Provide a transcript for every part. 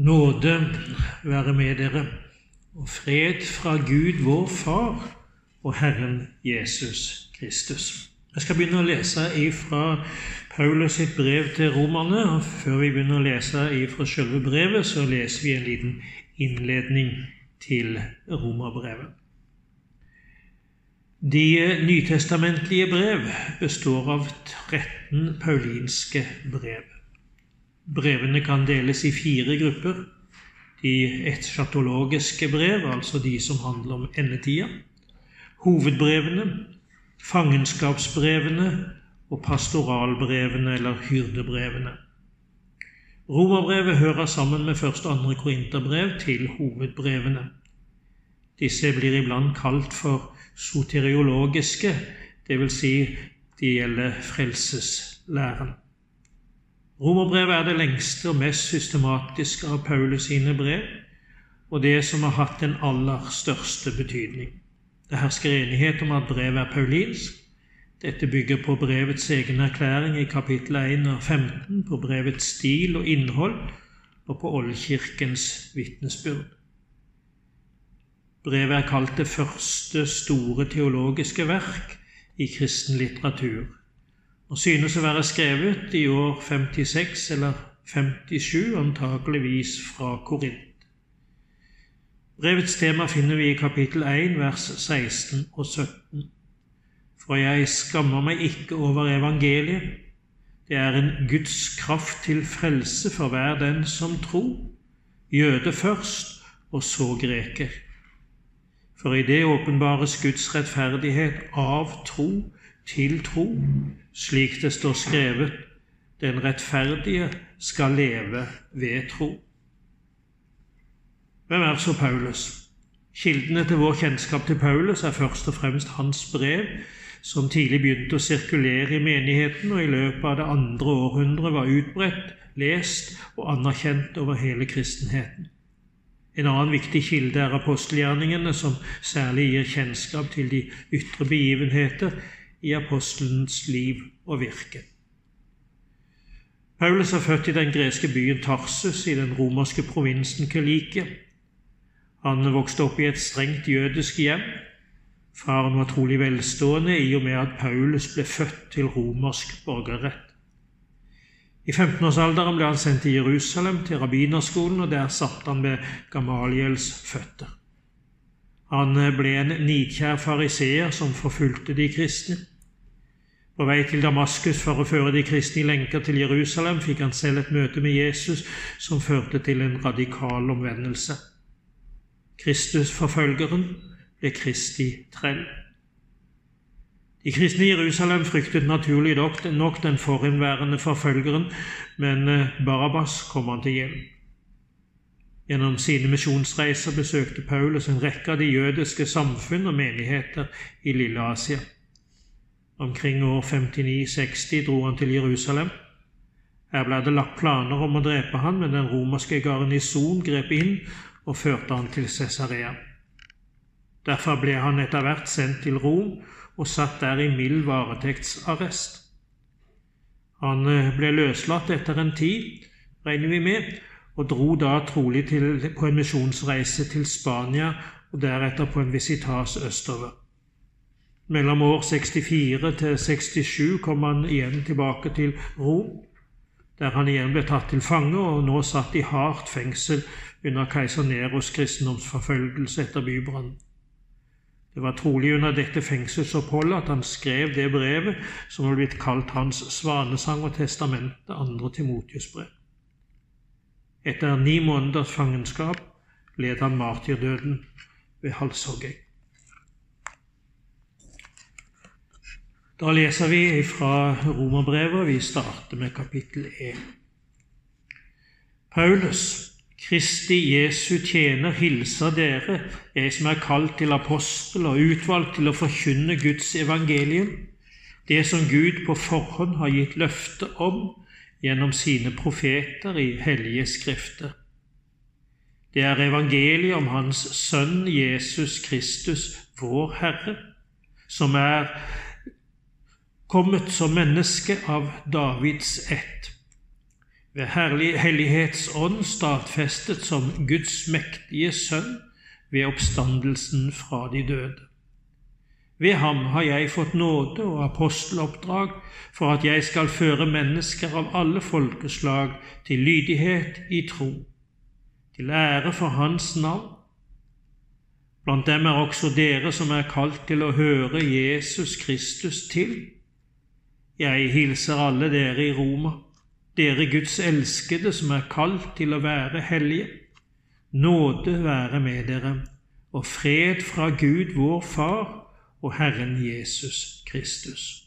Nåde være med dere, og fred fra Gud vår Far og Herren Jesus Kristus. Jeg skal begynne å lese fra Paulus sitt brev til romerne. og Før vi begynner å lese fra selve brevet, så leser vi en liten innledning til romerbrevet. De nytestamentlige brev består av 13 paulinske brev. Brevene kan deles i fire grupper. De etsjatologiske brev, altså de som handler om endetida. Hovedbrevene, fangenskapsbrevene og pastoralbrevene eller hyrdebrevene. Romerbrevet hører sammen med første og andre korinterbrev til hovedbrevene. Disse blir iblant kalt for soteriologiske, dvs. Si de gjelder frelseslæren. Romerbrevet er det lengste og mest systematiske av Paulus sine brev, og det som har hatt den aller største betydning. Det hersker enighet om at brevet er paulinsk. Dette bygger på brevets egen erklæring i kapittel 1 av 15, på brevets stil og innhold og på oldkirkens vitnesbyrd. Brevet er kalt det første store teologiske verk i kristen litteratur og synes å være skrevet i år 56 eller 57, antakeligvis fra Korint. Brevets tema finner vi i kapittel 1, vers 16 og 17. For jeg skammer meg ikke over evangeliet. Det er en Guds kraft til frelse for hver den som tror, jøde først, og så greker. For i det åpenbares Guds rettferdighet av tro til tro, slik det står skrevet, den rettferdige skal leve ved tro. Hvem er så Paulus? Kildene til vår kjennskap til Paulus er først og fremst hans brev, som tidlig begynte å sirkulere i menigheten og i løpet av det andre århundret var utbredt, lest og anerkjent over hele kristenheten. En annen viktig kilde er apostelgjerningene, som særlig gir kjennskap til de ytre begivenheter i apostelens liv og virke. Paulus er født i den greske byen Tarsus i den romerske provinsen Kelike. Han vokste opp i et strengt jødisk hjem. Faren var trolig velstående i og med at Paulus ble født til romersk borgerrett. I 15-årsalderen ble han sendt til Jerusalem, til rabbinerskolen, og der satt han ved Gamaliels føtter. Han ble en nidkjær fariseer som forfulgte de kristne. På vei til Damaskus for å føre de kristne i lenker til Jerusalem fikk han selv et møte med Jesus som førte til en radikal omvendelse. Kristusforfølgeren ble Kristi trell. De kristne i Jerusalem fryktet naturlig nok den forhenværende forfølgeren, men Barabas Barabbas kom han til hjelp. Gjennom sine misjonsreiser besøkte Paulus en rekke av de jødiske samfunn og menigheter i Lille Asia. Omkring år 59-60 dro han til Jerusalem. Her ble det lagt planer om å drepe han, men den romerske garnison grep inn og førte han til Cesarea. Derfor ble han etter hvert sendt til Rom og satt der i mild varetektsarrest. Han eh, ble løslatt etter en tid, regner vi med, og dro da trolig til, på en misjonsreise til Spania og deretter på en visitas østover. Mellom år 64 til 67 kom han igjen tilbake til Rom, der han igjen ble tatt til fange og nå satt i hardt fengsel under keiser Neros kristendomsforfølgelse etter bybrannen. Det var trolig under dette fengselsoppholdet at han skrev det brevet som var blitt kalt hans svanesang og testament, det andre Timotius brev. Etter ni måneders fangenskap led han martyrdøden ved halshogging. Da leser vi fra Romerbrevet, vi starter med kapittel 1. Paulus, Kristi Jesu tjener, hilser dere, jeg som er kalt til apostel og utvalgt til å forkynne Guds evangelium, det som Gud på forhånd har gitt løfte om gjennom sine profeter i hellige skrifter. Det er evangeliet om Hans Sønn Jesus Kristus, vår Herre, som er kommet som menneske av Davids ett. ved hellighetsånd stadfestet som Guds mektige sønn ved oppstandelsen fra de døde. Ved ham har jeg fått nåde og aposteloppdrag for at jeg skal føre mennesker av alle folkeslag til lydighet i tro, til ære for Hans navn. Blant dem er også dere som er kalt til å høre Jesus Kristus til. Jeg hilser alle dere i Roma, dere Guds elskede som er kalt til å være hellige. Nåde være med dere, og fred fra Gud vår Far og Herren Jesus Kristus.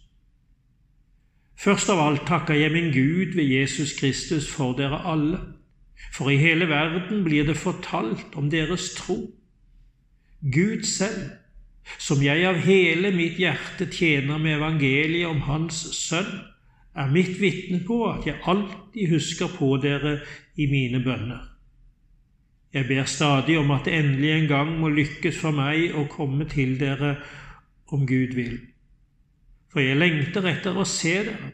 Først av alt takker jeg min Gud ved Jesus Kristus for dere alle, for i hele verden blir det fortalt om deres tro. Gud selv, som jeg av hele mitt hjerte tjener med evangeliet om Hans Sønn, er mitt vitne på at jeg alltid husker på dere i mine bønner. Jeg ber stadig om at det endelig en gang må lykkes for meg å komme til dere om Gud vil. For jeg lengter etter å se dere,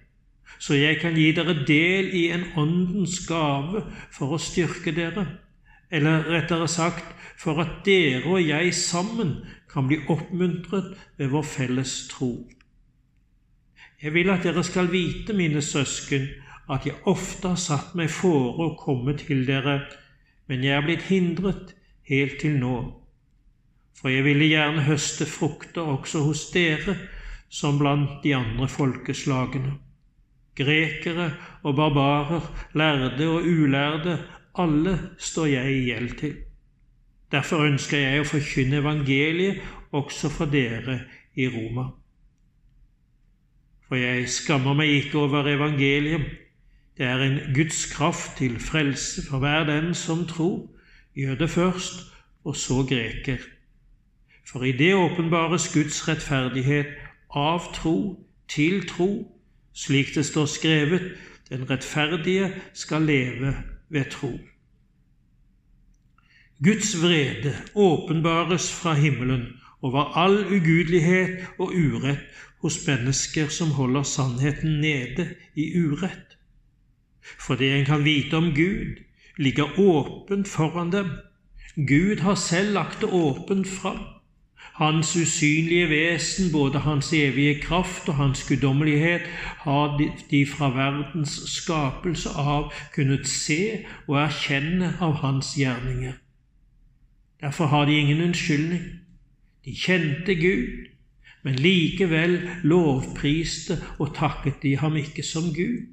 så jeg kan gi dere del i en åndens gave for å styrke dere, eller rettere sagt for at dere og jeg sammen kan bli oppmuntret ved vår felles tro. Jeg vil at dere skal vite, mine søsken, at jeg ofte har satt meg fore å komme til dere, men jeg er blitt hindret helt til nå for jeg ville gjerne høste frukter også hos dere, som blant de andre folkeslagene. Grekere og barbarer, lærde og ulærde, alle står jeg i gjeld til. Derfor ønsker jeg å forkynne evangeliet også for dere i Roma. For jeg skammer meg ikke over evangeliet. Det er en Guds kraft til frelse for hver den som tror, gjør det først, og så greker. For i det åpenbares Guds rettferdighet av tro til tro, slik det står skrevet, den rettferdige skal leve ved tro. Guds vrede åpenbares fra himmelen over all ugudelighet og urett hos mennesker som holder sannheten nede i urett. For det en kan vite om Gud, ligger åpent foran dem. Gud har selv lagt det åpent fram. Hans usynlige vesen, både hans evige kraft og hans guddommelighet, har de fra verdens skapelse av kunnet se og erkjenne av hans gjerninger. Derfor har de ingen unnskyldning. De kjente Gud, men likevel lovpriste og takket de ham ikke som Gud.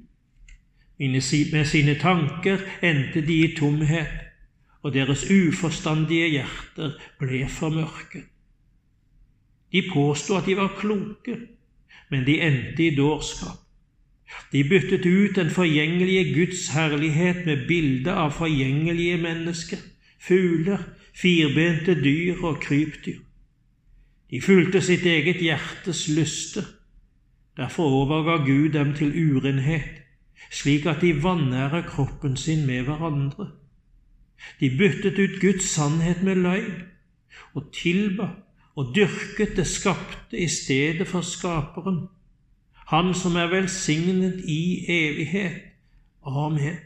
Med sine tanker endte de i tomhet, og deres uforstandige hjerter ble formørket. De påsto at de var kloke, men de endte i dårskap. De byttet ut den forgjengelige Guds herlighet med bilde av forgjengelige mennesker, fugler, firbente dyr og krypdyr. De fulgte sitt eget hjertes lyster. Derfor overga Gud dem til urenhet, slik at de vanærer kroppen sin med hverandre. De byttet ut Guds sannhet med løgn og tilba og dyrket det skapte i stedet for Skaperen, Han som er velsignet i evighet. Amen.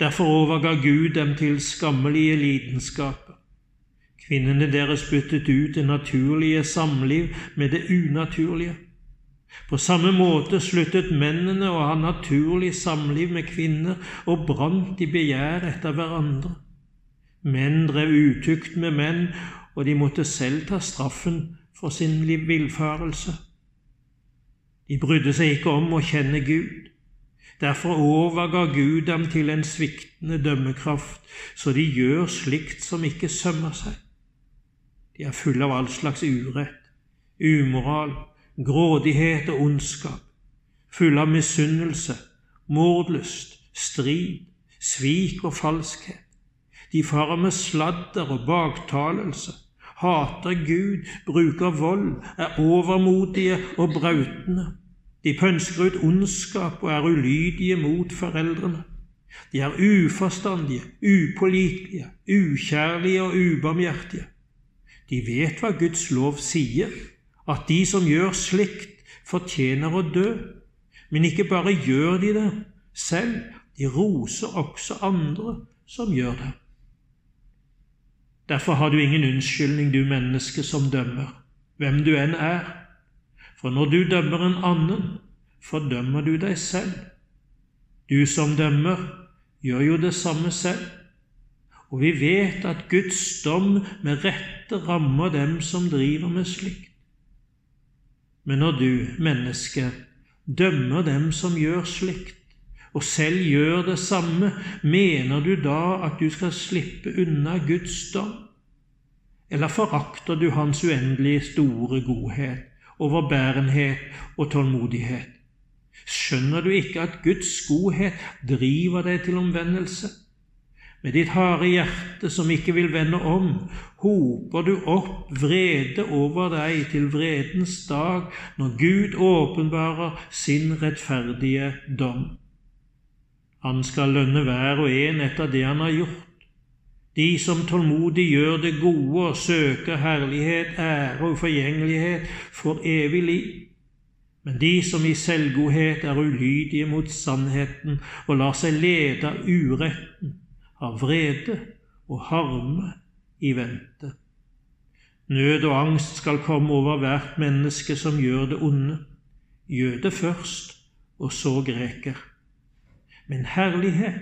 Derfor overga Gud dem til skammelige lidenskaper. Kvinnene deres byttet ut det naturlige samliv med det unaturlige. På samme måte sluttet mennene å ha naturlig samliv med kvinner og brant i begjær etter hverandre. Menn drev utukt med menn og de måtte selv ta straffen for sin villfarelse. De brydde seg ikke om å kjenne Gud. Derfor overga Gud dem til en sviktende dømmekraft, så de gjør slikt som ikke sømmer seg. De er fulle av all slags urett, umoral, grådighet og ondskap, fulle av misunnelse, mordlyst, strid, svik og falskhet. De farer med sladder og baktalelse, hater Gud, bruker vold, er overmodige og brautende. De pønsker ut ondskap og er ulydige mot foreldrene. De er uforstandige, upålitelige, ukjærlige og ubarmhjertige. De vet hva Guds lov sier, at de som gjør slikt, fortjener å dø. Men ikke bare gjør de det, selv, de roser også andre som gjør det. Derfor har du ingen unnskyldning, du menneske som dømmer, hvem du enn er. For når du dømmer en annen, fordømmer du deg selv. Du som dømmer, gjør jo det samme selv. Og vi vet at Guds dom med rette rammer dem som driver med slikt. Men når du, menneske, dømmer dem som gjør slikt, og selv gjør det samme, mener du da at du skal slippe unna Guds dom? Eller forakter du Hans uendelig store godhet, overbærenhet og tålmodighet? Skjønner du ikke at Guds godhet driver deg til omvendelse? Med ditt harde hjerte som ikke vil vende om, hoper du opp vrede over deg til vredens dag, når Gud åpenbarer sin rettferdige dom. Han skal lønne hver og en etter det han har gjort. De som tålmodig gjør det gode og søker herlighet, ære og forgjengelighet, får evig liv. Men de som i selvgodhet er ulydige mot sannheten og lar seg lede av uretten, har vrede og harme i vente. Nød og angst skal komme over hvert menneske som gjør det onde, jøde først og så greker. Men herlighet,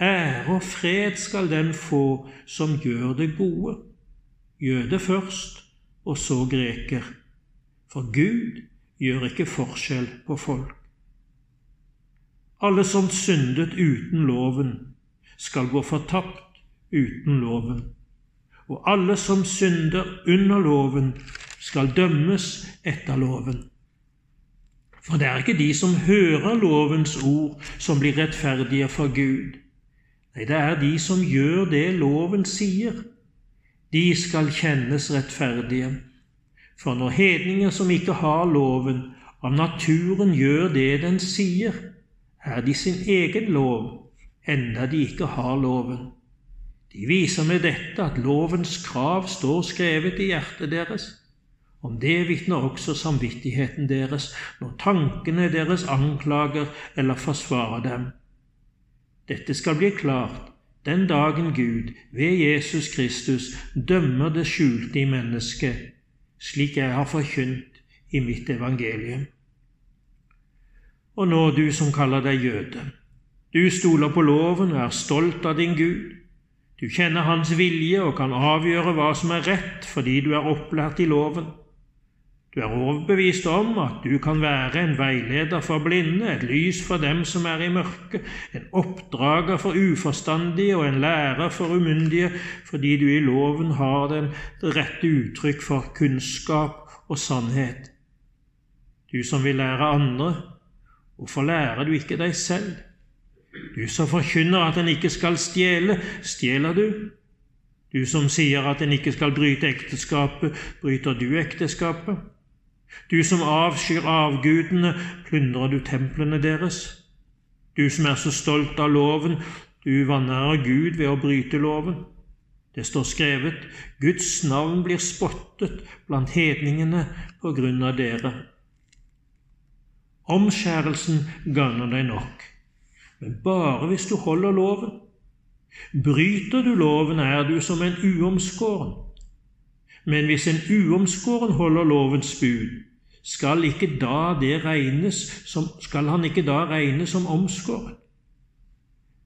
ære og fred skal den få som gjør det gode, jøde først og så greker. For Gud gjør ikke forskjell på folk. Alle som syndet uten loven, skal gå fortapt uten loven. Og alle som synder under loven, skal dømmes etter loven. For det er ikke de som hører lovens ord, som blir rettferdige for Gud. Nei, det er de som gjør det loven sier. De skal kjennes rettferdige. For når hedninger som ikke har loven, av naturen gjør det den sier, er de sin egen lov, enda de ikke har loven. De viser med dette at lovens krav står skrevet i hjertet deres. Om det vitner også samvittigheten deres når tankene deres anklager eller forsvarer dem. Dette skal bli klart den dagen Gud ved Jesus Kristus dømmer det skjulte i mennesket slik jeg har forkynt i mitt evangelium. Og nå, du som kaller deg jøde, du stoler på loven og er stolt av din Gud. Du kjenner Hans vilje og kan avgjøre hva som er rett fordi du er opplært i loven. Du er overbevist om at du kan være en veileder for blinde, et lys for dem som er i mørket, en oppdrager for uforstandige og en lærer for umyndige, fordi du i loven har den rette uttrykk for kunnskap og sannhet. Du som vil lære andre, hvorfor lærer du ikke deg selv? Du som forkynner at en ikke skal stjele, stjeler du? Du som sier at en ikke skal bryte ekteskapet, bryter du ekteskapet? Du som avskyr avgudene, plyndrer du templene deres? Du som er så stolt av loven, du vanærer Gud ved å bryte loven. Det står skrevet, Guds navn blir spottet blant hedningene på grunn av dere. Omskjærelsen gagner deg nok, men bare hvis du holder loven. Bryter du loven, er du som en uomskåren. Men hvis en uomskåren holder lovens bud, skal, ikke da det regnes som, skal han ikke da regnes som omskåret?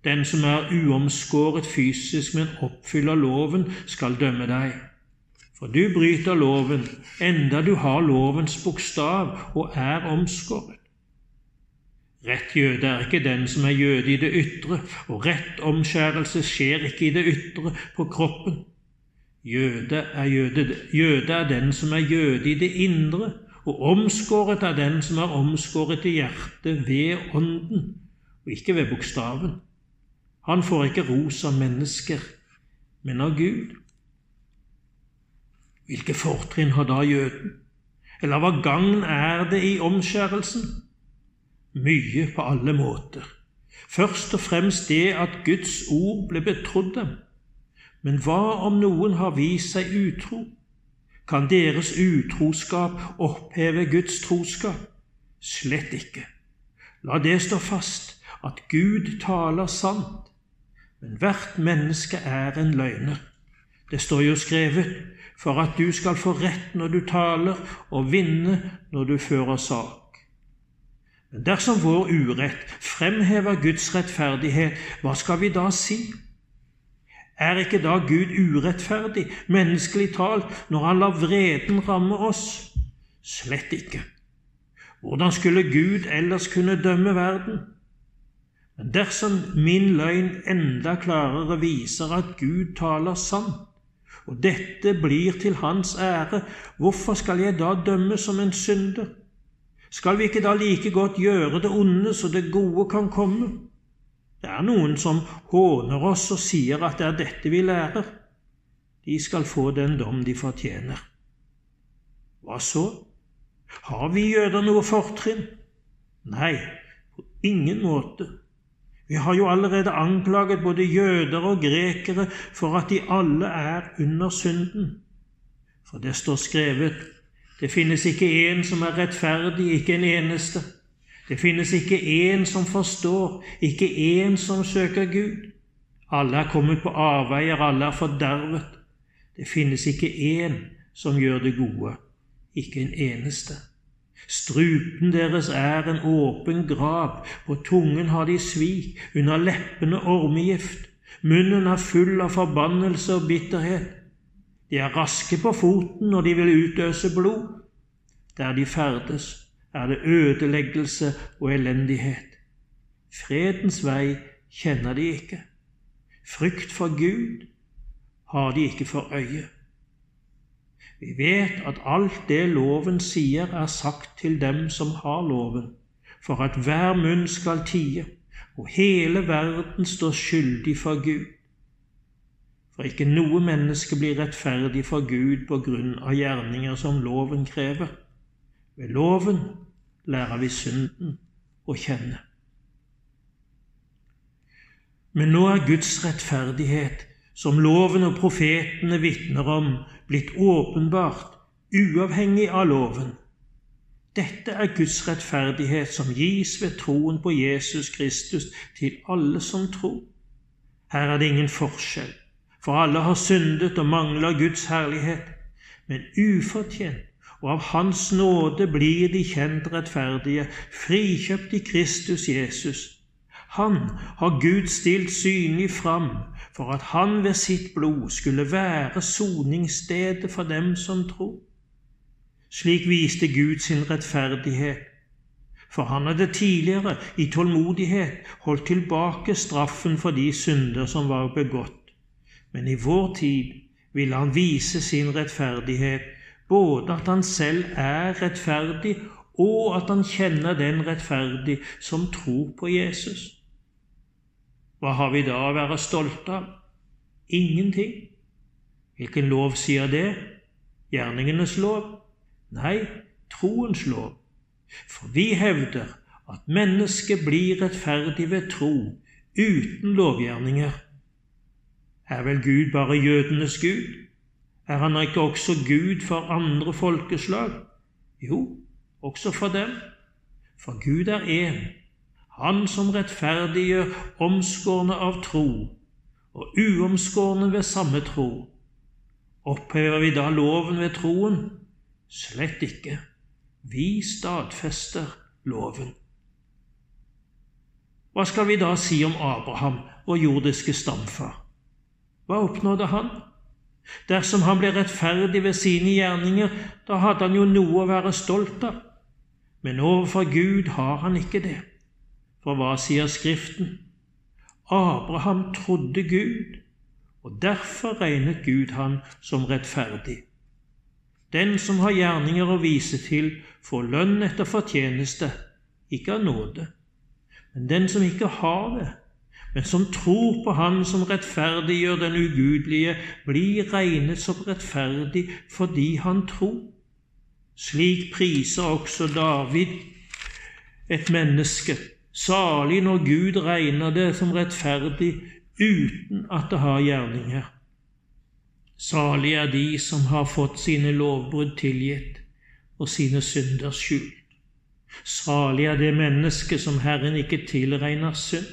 Den som er uomskåret fysisk, men oppfyller loven, skal dømme deg. For du bryter loven, enda du har lovens bokstav og er omskåret. Rett jøde er ikke den som er jøde i det ytre, og rett omskjærelse skjer ikke i det ytre, på kroppen. Jøde er, jøde, jøde er den som er jøde i det indre, og omskåret er den som er omskåret i hjertet ved Ånden, og ikke ved bokstaven. Han får ikke ros av mennesker, men av Gud. Hvilke fortrinn har da jøden? Eller hva gagn er det i omskjærelsen? Mye på alle måter. Først og fremst det at Guds ord ble betrodd dem. Men hva om noen har vist seg utro? Kan deres utroskap oppheve Guds troskap? Slett ikke. La det stå fast at Gud taler sant, men hvert menneske er en løgner. Det står jo skrevet for at du skal få rett når du taler, og vinne når du fører sak. Men dersom vår urett fremhever Guds rettferdighet, hva skal vi da si? Er ikke da Gud urettferdig, menneskelig talt, når han lar vreden ramme oss? Slett ikke. Hvordan skulle Gud ellers kunne dømme verden? Men dersom min løgn enda klarere viser at Gud taler sant, og dette blir til Hans ære, hvorfor skal jeg da dømme som en synder? Skal vi ikke da like godt gjøre det onde så det gode kan komme? Det er noen som håner oss og sier at det er dette vi lærer. De skal få den dom de fortjener. Hva så? Har vi jøder noe fortrinn? Nei, på ingen måte. Vi har jo allerede anklaget både jøder og grekere for at de alle er under synden. For det står skrevet det finnes ikke én som er rettferdig, ikke en eneste. Det finnes ikke én som forstår, ikke én som søker Gud. Alle er kommet på avveier, alle er fordervet. Det finnes ikke én som gjør det gode, ikke en eneste. Strupen deres er en åpen grav, på tungen har de svik, under leppene ormegift. Munnen er full av forbannelse og bitterhet. De er raske på foten når de vil utøse blod. Der de ferdes, er det ødeleggelse og elendighet. Fredens vei kjenner de ikke. Frykt for Gud har de ikke for øye. Vi vet at alt det loven sier, er sagt til dem som har loven, for at hver munn skal tie, og hele verden står skyldig for Gud. For ikke noe menneske blir rettferdig for Gud på grunn av gjerninger som loven krever. Ved loven lærer vi synden å kjenne. Men nå er Guds rettferdighet som loven og profetene vitner om, blitt åpenbart, uavhengig av loven. Dette er Guds rettferdighet som gis ved troen på Jesus Kristus til alle som tror. Her er det ingen forskjell, for alle har syndet og mangler Guds herlighet. Men ufortjent og av Hans nåde blir de kjent rettferdige, frikjøpt i Kristus Jesus. Han har Gud stilt synlig fram for at han ved sitt blod skulle være soningsstedet for dem som tror. Slik viste Gud sin rettferdighet, for han hadde tidligere i tålmodighet holdt tilbake straffen for de synder som var begått. Men i vår tid ville han vise sin rettferdighet, både at han selv er rettferdig, og at han kjenner den rettferdig som tror på Jesus. Hva har vi da å være stolte av? Ingenting. Hvilken lov sier det? Gjerningenes lov? Nei, troens lov. For vi hevder at mennesket blir rettferdig ved tro, uten lovgjerninger. Er vel Gud bare jødenes Gud? Er han ikke også Gud for andre folkeslag? Jo, også for dem. For Gud er én han som rettferdiggjør omskårne av tro og uomskårne ved samme tro. Opphever vi da loven ved troen? Slett ikke. Vi stadfester loven. Hva skal vi da si om Abraham, vår jordiske stamfar? Hva oppnådde han? Dersom han ble rettferdig ved sine gjerninger, da hadde han jo noe å være stolt av. Men overfor Gud har han ikke det. For hva sier Skriften? Abraham trodde Gud, og derfor regnet Gud han som rettferdig. Den som har gjerninger å vise til, får lønn etter fortjeneste, ikke av nåde. Men den som ikke har det, men som tror på Han som rettferdiggjør den ugudelige, blir regnet som rettferdig fordi han tror. Slik priser også David et menneske Salig når Gud regner det som rettferdig uten at det har gjerninger. Salig er de som har fått sine lovbrudd tilgitt og sine synder skjult. Salig er det menneske som Herren ikke tilregner synd.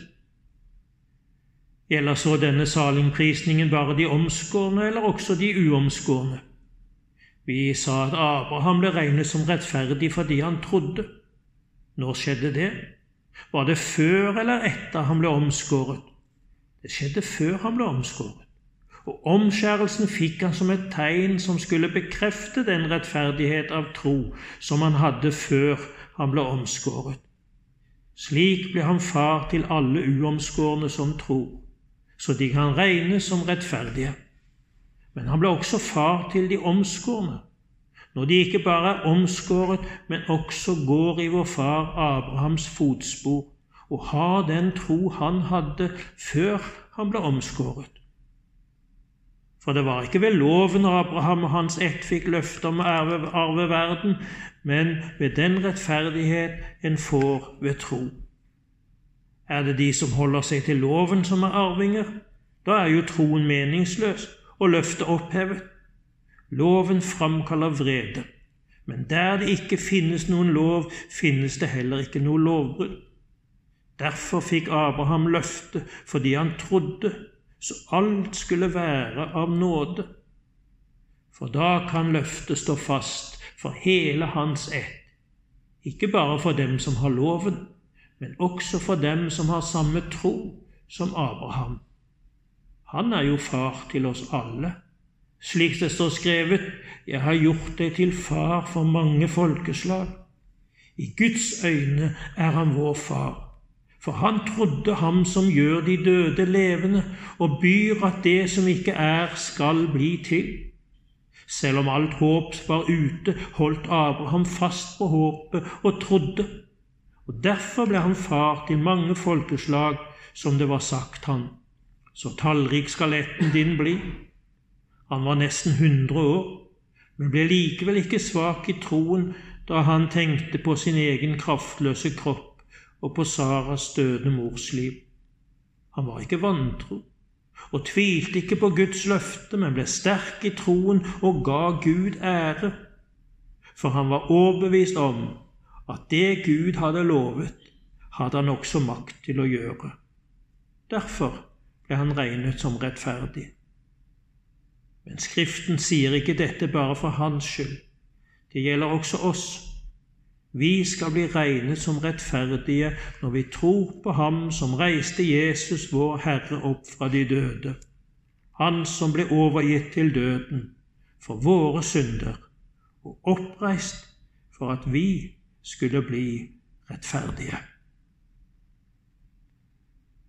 Gjelder så denne saligprisningen bare de omskårne, eller også de uomskårne? Vi sa at Abraham ble regnet som rettferdig fordi han trodde. Når skjedde det? Var det før eller etter han ble omskåret? Det skjedde før han ble omskåret. Og omskjærelsen fikk han som et tegn som skulle bekrefte den rettferdighet av tro som han hadde før han ble omskåret. Slik ble han far til alle uomskårne som tror, så de kan regnes som rettferdige. Men han ble også far til de omskårne, når de ikke bare er omskåret, men også går i vår far Abrahams fotspor og har den tro han hadde før han ble omskåret. For det var ikke ved loven Abraham og hans ett fikk løfte om å arve verden, men ved den rettferdighet en får ved tro. Er det de som holder seg til loven, som er arvinger? Da er jo troen meningsløs og løftet opphevet. Loven framkaller vrede, men der det ikke finnes noen lov, finnes det heller ikke noe lovbrudd. Derfor fikk Abraham løftet fordi han trodde så alt skulle være av nåde. For da kan løftet stå fast for hele hans ett, ikke bare for dem som har loven, men også for dem som har samme tro som Abraham. Han er jo far til oss alle. Slik det står skrevet, jeg har gjort deg til far for mange folkeslag. I Guds øyne er han vår far. For han trodde ham som gjør de døde levende, og byr at det som ikke er, skal bli til. Selv om alt håp var ute, holdt Abraham fast på håpet og trodde. Og Derfor ble han far til mange folkeslag, som det var sagt han. Så tallrik skal letten din bli. Han var nesten 100 år, men ble likevel ikke svak i troen da han tenkte på sin egen kraftløse kropp og på Saras døde mors liv. Han var ikke vantro og tvilte ikke på Guds løfte, men ble sterk i troen og ga Gud ære. For han var overbevist om at det Gud hadde lovet, hadde han også makt til å gjøre. Derfor ble han regnet som rettferdig. Men Skriften sier ikke dette bare for hans skyld. Det gjelder også oss vi skal bli regnet som rettferdige når vi tror på Ham som reiste Jesus, vår Herre, opp fra de døde. Han som ble overgitt til døden for våre synder og oppreist for at vi skulle bli rettferdige.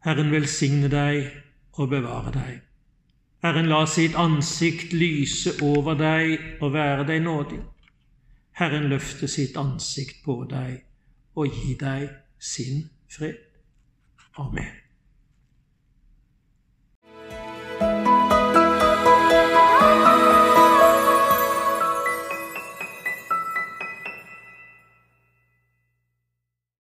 Herren velsigne deg og bevare deg. Herren la sitt ansikt lyse over deg og være deg nådig. Herren løfte sitt ansikt på deg og gi deg sin fred. Amen.